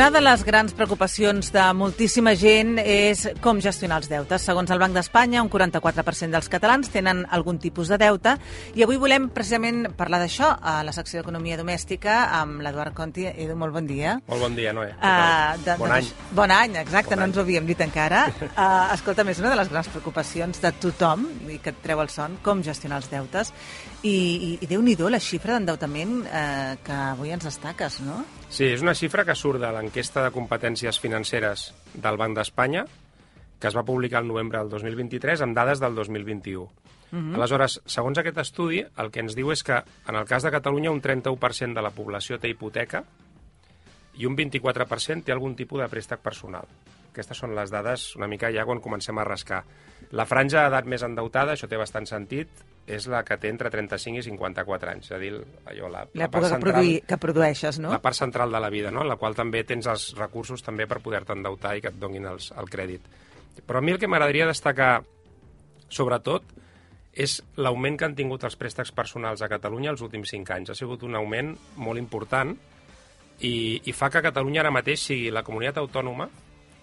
Una de les grans preocupacions de moltíssima gent és com gestionar els deutes. Segons el Banc d'Espanya, un 44% dels catalans tenen algun tipus de deute i avui volem precisament parlar d'això a la secció d'Economia Domèstica amb l'Eduard Conti. Edu, molt bon dia. Molt bon dia, Noé. Uh, de, bon any. Bon any, exacte, bon no any. ens ho havíem dit encara. Uh, escolta, és una de les grans preocupacions de tothom i que et treu el son, com gestionar els deutes. I, i, i déu-n'hi-do la xifra d'endeutament eh, que avui ens destaques, no? Sí, és una xifra que surt de l'enquesta de competències financeres del Banc d'Espanya, que es va publicar el novembre del 2023 amb dades del 2021. Mm -hmm. Aleshores, segons aquest estudi, el que ens diu és que en el cas de Catalunya un 31% de la població té hipoteca i un 24% té algun tipus de préstec personal. Aquestes són les dades una mica ja quan comencem a rascar. La franja d'edat més endeutada, això té bastant sentit, és la que té entre 35 i 54 anys, és a dir, allò, la, la part que, central, produï, que produeixes, no? la part central de la vida, no? en la qual també tens els recursos també per poder-te endeutar i que et donin els, el crèdit. Però a mi el que m'agradaria destacar, sobretot, és l'augment que han tingut els préstecs personals a Catalunya els últims 5 anys. Ha sigut un augment molt important i, i fa que Catalunya ara mateix sigui la comunitat autònoma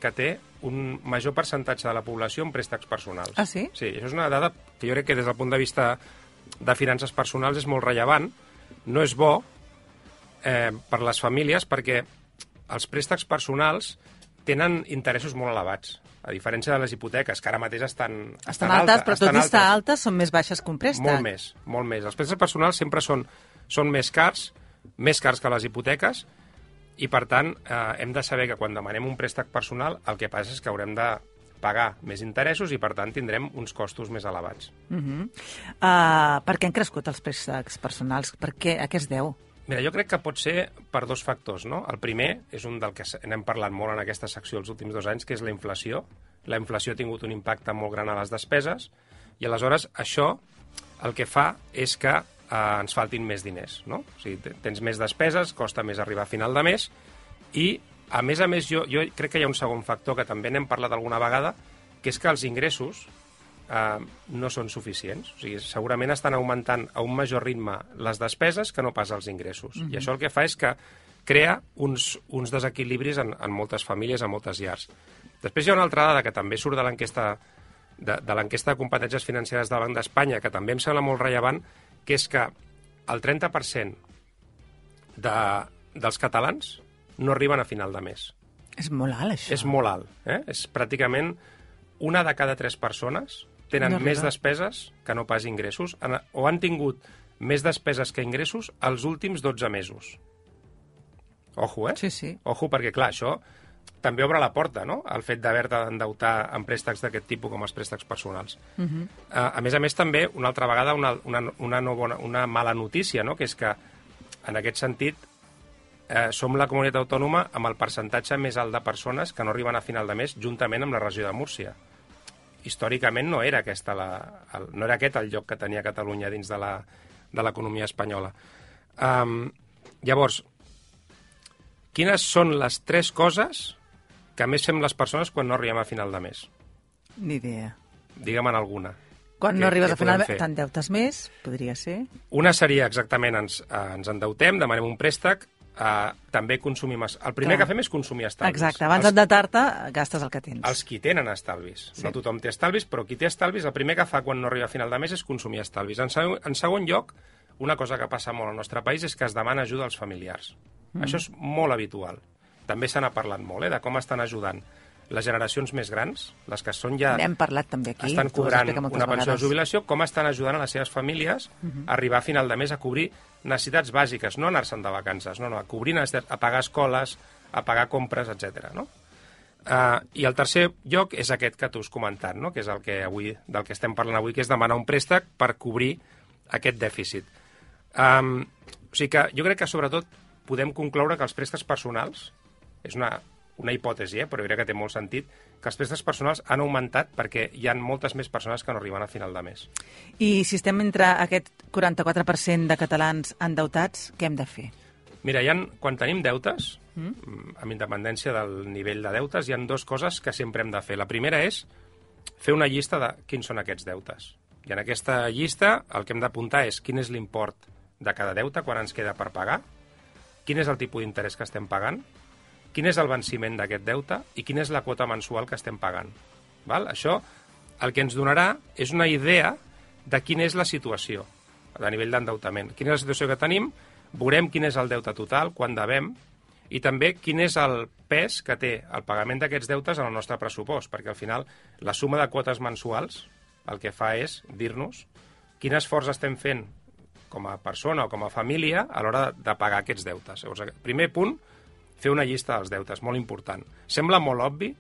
que té un major percentatge de la població en préstecs personals. Ah, sí? Sí, això és una dada que jo crec que des del punt de vista de finances personals és molt rellevant. No és bo eh, per les famílies perquè els préstecs personals tenen interessos molt elevats, a diferència de les hipoteques, que ara mateix estan, Estan altes, però tot i estar altes. altes són més baixes que un préstec. Molt més, molt més. Els préstecs personals sempre són, són més cars, més cars que les hipoteques, i per tant eh, hem de saber que quan demanem un préstec personal el que passa és que haurem de pagar més interessos i per tant tindrem uns costos més elevats. Uh -huh. uh, per què han crescut els préstecs personals? Per què? A què es deu? Mira, jo crec que pot ser per dos factors, no? El primer és un del que n'hem parlat molt en aquesta secció els últims dos anys, que és la inflació. La inflació ha tingut un impacte molt gran a les despeses i aleshores això el que fa és que eh, ens faltin més diners, no? O sigui, te- tens més despeses, costa més arribar a final de mes i, a més a més, jo, jo crec que hi ha un segon factor que també n'hem parlat alguna vegada, que és que els ingressos eh, no són suficients. O sigui, segurament estan augmentant a un major ritme les despeses que no pas els ingressos. Mm -hmm. I això el que fa és que crea uns, uns desequilibris en, en moltes famílies, en moltes llars. Després hi ha una altra dada que també surt de l'enquesta de, de l'enquesta de competències financeres del Banc d'Espanya, que també em sembla molt rellevant, que és que el 30% de, dels catalans no arriben a final de mes. És molt alt, això. És molt alt. Eh? És pràcticament una de cada tres persones tenen No més despeses que no pas ingressos, han, o han tingut més despeses que ingressos els últims 12 mesos. Ojo, eh? Sí, sí. Ojo, perquè, clar, això també obre la porta, no?, al fet d'haver-te d'endeutar en préstecs d'aquest tipus com els préstecs personals. Uh. -huh. a, a més a més, també, una altra vegada, una, una, una, no bona, una mala notícia, no?, que és que, en aquest sentit, eh, som la comunitat autònoma amb el percentatge més alt de persones que no arriben a final de mes, juntament amb la regió de Múrcia. Històricament no era, aquesta la, el, no era aquest el lloc que tenia Catalunya dins de la- de l'economia espanyola. Um, llavors, quines són les tres coses que més fem les persones quan no arribem a final de mes? Ni idea. Digue'm en alguna. Quan Què- no arribes a final, t'endeutes més, podria ser. Una seria exactament ens, eh, ens endeutem, demanem un préstec, eh, també consumim... El primer Clar. que fem és consumir estalvis. Exacte, abans els, d'endetar-te, gastes el que tens. els qui tenen estalvis. Sí. No tothom té estalvis, però qui té estalvis, el primer que fa quan no arriba a final de mes és consumir estalvis. En, segon, en segon lloc, una cosa que passa molt al nostre país és que es demana ajuda als familiars. Mm. Això és molt habitual. També se n'ha parlat molt, eh, de com estan ajudant les generacions més grans, les que són ja... N'hem parlat també aquí. estan cobrant una pensió de vegades. Mhm. jubilació, com estan ajudant a les seves famílies a arribar a final de mes a cobrir necessitats bàsiques, no anar-se'n de vacances, no, no, a cobrir necessitats, a pagar escoles, a pagar compres, etc. no? Uh, I el tercer lloc és aquest que tu has comentat, no? que és el que avui, del que estem parlant avui, que és demanar un préstec per cobrir aquest dèficit. Um, o sigui que jo crec que sobretot podem concloure que els préstecs personals, és una, una hipòtesi, eh, però jo crec que té molt sentit, que els préstecs personals han augmentat perquè hi ha moltes més persones que no arriben a final de mes. I si estem entre aquest 44% de catalans endeutats, què hem de fer? Mira, ha, quan tenim deutes, mm? amb independència del nivell de deutes, hi han dues coses que sempre hem de fer. La primera és fer una llista de quins són aquests deutes. I en aquesta llista el que hem d'apuntar és quin és l'import de cada deute, quan ens queda per pagar, quin és el tipus d'interès que estem pagant, quin és el venciment d'aquest deute i quina és la quota mensual que estem pagant. Val? Això el que ens donarà és una idea de quina és la situació a nivell d'endeutament. Quina és la situació que tenim, veurem quin és el deute total, quan devem, i també quin és el pes que té el pagament d'aquests deutes en el nostre pressupost, perquè al final la suma de quotes mensuals el que fa és dir-nos quin esforç estem fent com a persona o com a família a l'hora de pagar aquests deutes. Llavors, primer punt, fer una llista dels deutes, molt important. Sembla molt obvi,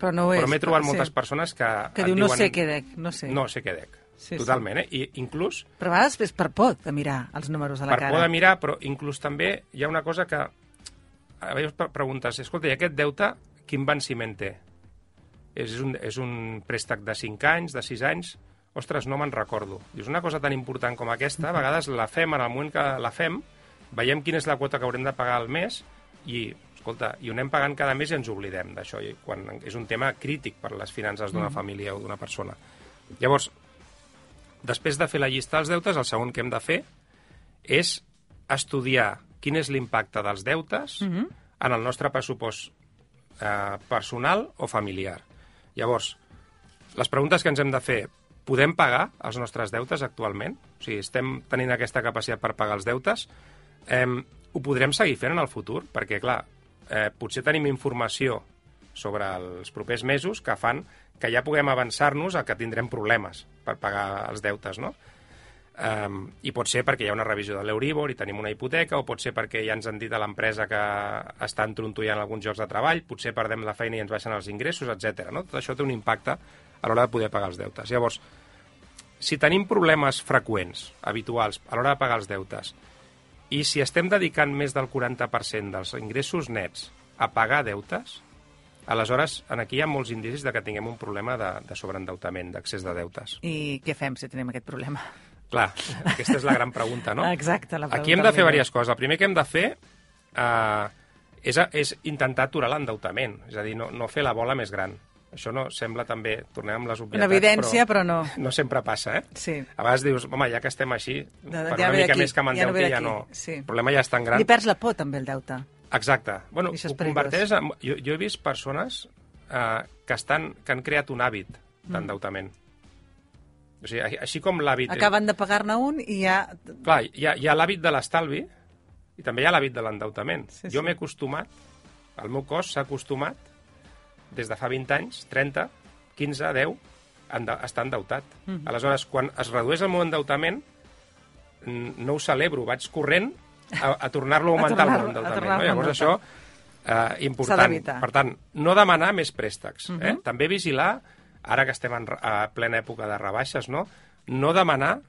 però, no és, però m'he trobat moltes persones que... Que diu, diuen, no sé què dec, no sé. No sé què dec. Sí, Totalment, sí. eh? I inclús... Però a vegades és per por de mirar els números a la per cara. Per por de mirar, però inclús també hi ha una cosa que... A vegades preguntes, escolta, i aquest deute quin venciment té? És un, és un préstec de 5 anys, de 6 anys? Ostres, no me'n recordo. Dius, una cosa tan important com aquesta, a vegades la fem, en el moment que la fem, veiem quina és la quota que haurem de pagar al mes i, escolta, i ho anem pagant cada mes i ens oblidem d'això, quan és un tema crític per les finances d'una mm. família o d'una persona. Llavors, Després de fer la llista dels deutes, el segon que hem de fer és estudiar quin és l'impacte dels deutes mm -hmm. en el nostre pressupost eh, personal o familiar. Llavors, les preguntes que ens hem de fer, podem pagar els nostres deutes actualment? O sigui, estem tenint aquesta capacitat per pagar els deutes? Eh, ho podrem seguir fent en el futur? Perquè, clar, eh, potser tenim informació sobre els propers mesos que fan que ja puguem avançar-nos a que tindrem problemes per pagar els deutes, no? Um, I pot ser perquè hi ha una revisió de l'Euríbor i tenim una hipoteca, o pot ser perquè ja ens han dit a l'empresa que estan trontollant alguns llocs de treball, potser perdem la feina i ens baixen els ingressos, etc. No? Tot això té un impacte a l'hora de poder pagar els deutes. Llavors, si tenim problemes freqüents, habituals, a l'hora de pagar els deutes, i si estem dedicant més del 40% dels ingressos nets a pagar deutes, Aleshores, en aquí hi ha molts indicis de que tinguem un problema de, de sobreendeutament, d'accés de deutes. I què fem si tenim aquest problema? Clar, aquesta és la gran pregunta, no? Exacte, la pregunta. Aquí hem de fer diverses coses. El primer que hem de fer eh, és, és intentar aturar l'endeutament, és a dir, no, no fer la bola més gran. Això no sembla també, tornem amb les obvietats, Una evidència, però, però no. No sempre passa, eh? Sí. A vegades dius, home, ja que estem així, de, de, per ja una mica més que m'endeuti ja, no. Ja no. Sí. El problema ja és tan gran. Li perds la por, també, el deute. Exacte. Bueno, ho converteix en... Jo, jo he vist persones eh, que, estan, que han creat un hàbit d'endeutament. Mm. O sigui, així com l'hàbit... Acaben de pagar-ne un i ja... Clar, hi ha, hi ha l'hàbit de l'estalvi i també hi ha l'hàbit de l'endeutament. Sí, jo sí. m'he acostumat, el meu cos s'ha acostumat des de fa 20 anys, 30, 15, 10, ende estar endeutat. Mm. Aleshores, quan es redueix el meu endeutament, no ho celebro, vaig corrent a, a tornar-lo a augmentar tornar el endeutament. No? Llavors això, eh, important. Per tant, no demanar més préstecs. Uh -huh. eh? Mhm. També vigilar, ara que estem en a plena època de rebaixes, no, no demanar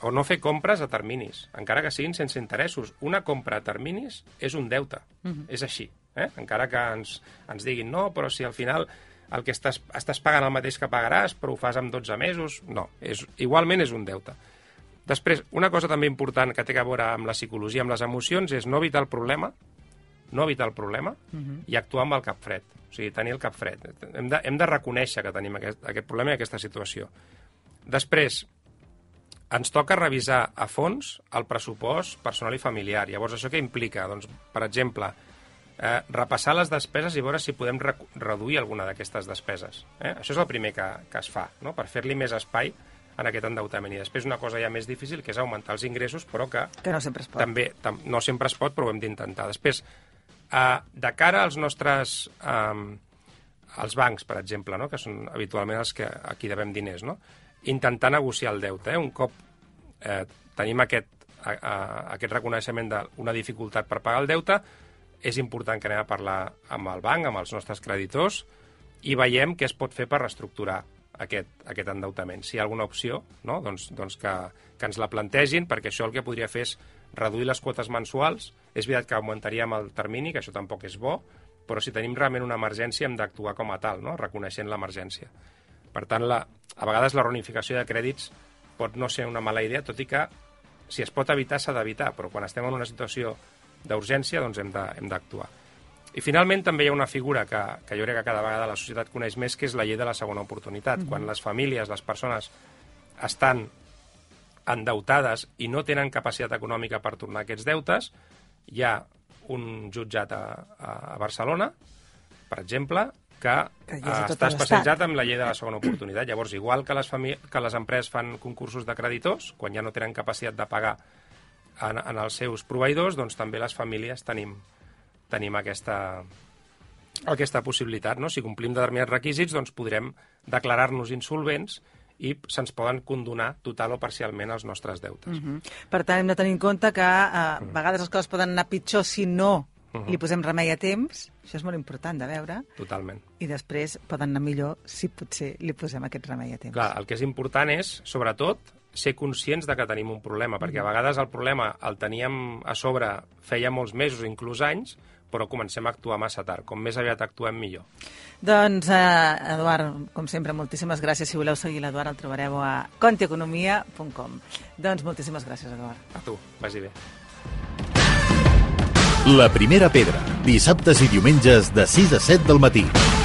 o no fer compres a terminis, encara que siguin sense interessos. Una compra a terminis és un deute, uh -huh. és així. Eh? Encara que ens, ens diguin, no, però si al final el que estàs, estàs pagant el mateix que pagaràs, però ho fas amb 12 mesos, no, és, igualment és un deute. Després, una cosa també important que té a veure amb la psicologia, amb les emocions, és no evitar el problema, no evitar el problema uh mhm. -huh. i actuar amb el cap fred. O sigui, tenir el cap fred. Hem de, hem de reconèixer que tenim aquest, aquest problema i aquesta situació. Després, ens toca revisar a fons el pressupost personal i familiar. Llavors, això què implica? Doncs, per exemple, eh, repassar les despeses i veure si podem re reduir alguna d'aquestes despeses. Eh? Això és el primer que, que es fa, no? per fer-li més espai en aquest endeutament. I després una cosa ja més difícil, que és augmentar els ingressos, però que... Que no sempre es pot. També, tam, no sempre es pot, però ho hem d'intentar. Després, eh, de cara als nostres... Eh, als bancs, per exemple, no? que són habitualment els que aquí devem diners, no? intentar negociar el deute. Eh? Un cop eh, tenim aquest, a, a, aquest reconeixement d'una dificultat per pagar el deute, és important que anem a parlar amb el banc, amb els nostres creditors, i veiem què es pot fer per reestructurar aquest, aquest endeutament. Si hi ha alguna opció, no? doncs, doncs que, que ens la plantegin, perquè això el que podria fer és reduir les quotes mensuals. És veritat que augmentaríem el termini, que això tampoc és bo, però si tenim realment una emergència hem d'actuar com a tal, no? reconeixent l'emergència. Per tant, la, a vegades la reunificació de crèdits pot no ser una mala idea, tot i que si es pot evitar s'ha d'evitar, però quan estem en una situació d'urgència doncs hem d'actuar. I finalment també hi ha una figura que, que jo crec que cada vegada la societat coneix més, que és la llei de la segona oportunitat. Mm -hmm. Quan les famílies, les persones, estan endeutades i no tenen capacitat econòmica per tornar aquests deutes, hi ha un jutjat a, a Barcelona, per exemple, que, Que eh, està especialitzat amb la llei de la segona oportunitat. Llavors, igual que les, que les empreses fan concursos de creditors, quan ja no tenen capacitat de pagar en, en els seus proveïdors, doncs també les famílies tenim, tenim aquesta, aquesta possibilitat. No? Si complim determinats requisits, doncs podrem declarar-nos insolvents i se'ns poden condonar total o parcialment els nostres deutes. Mm Mhm. Per tant, hem de tenir en compte que eh, a vegades les coses poden anar pitjor si no Mhm. li posem remei a temps. Això és molt important de veure. Totalment. I després poden anar millor si potser li posem aquest remei a temps. Clar, el que és important és, sobretot, ser conscients de que tenim un problema, perquè a vegades el problema el teníem a sobre feia molts mesos, inclús anys, però comencem a actuar massa tard. Com més aviat actuem, millor. Doncs, eh, Eduard, com sempre, moltíssimes gràcies. Si voleu seguir l'Eduard, el trobareu a contieconomia.com. Doncs moltíssimes gràcies, Eduard. A tu, vagi bé. La primera pedra, dissabtes i diumenges de 6 a 7 del matí.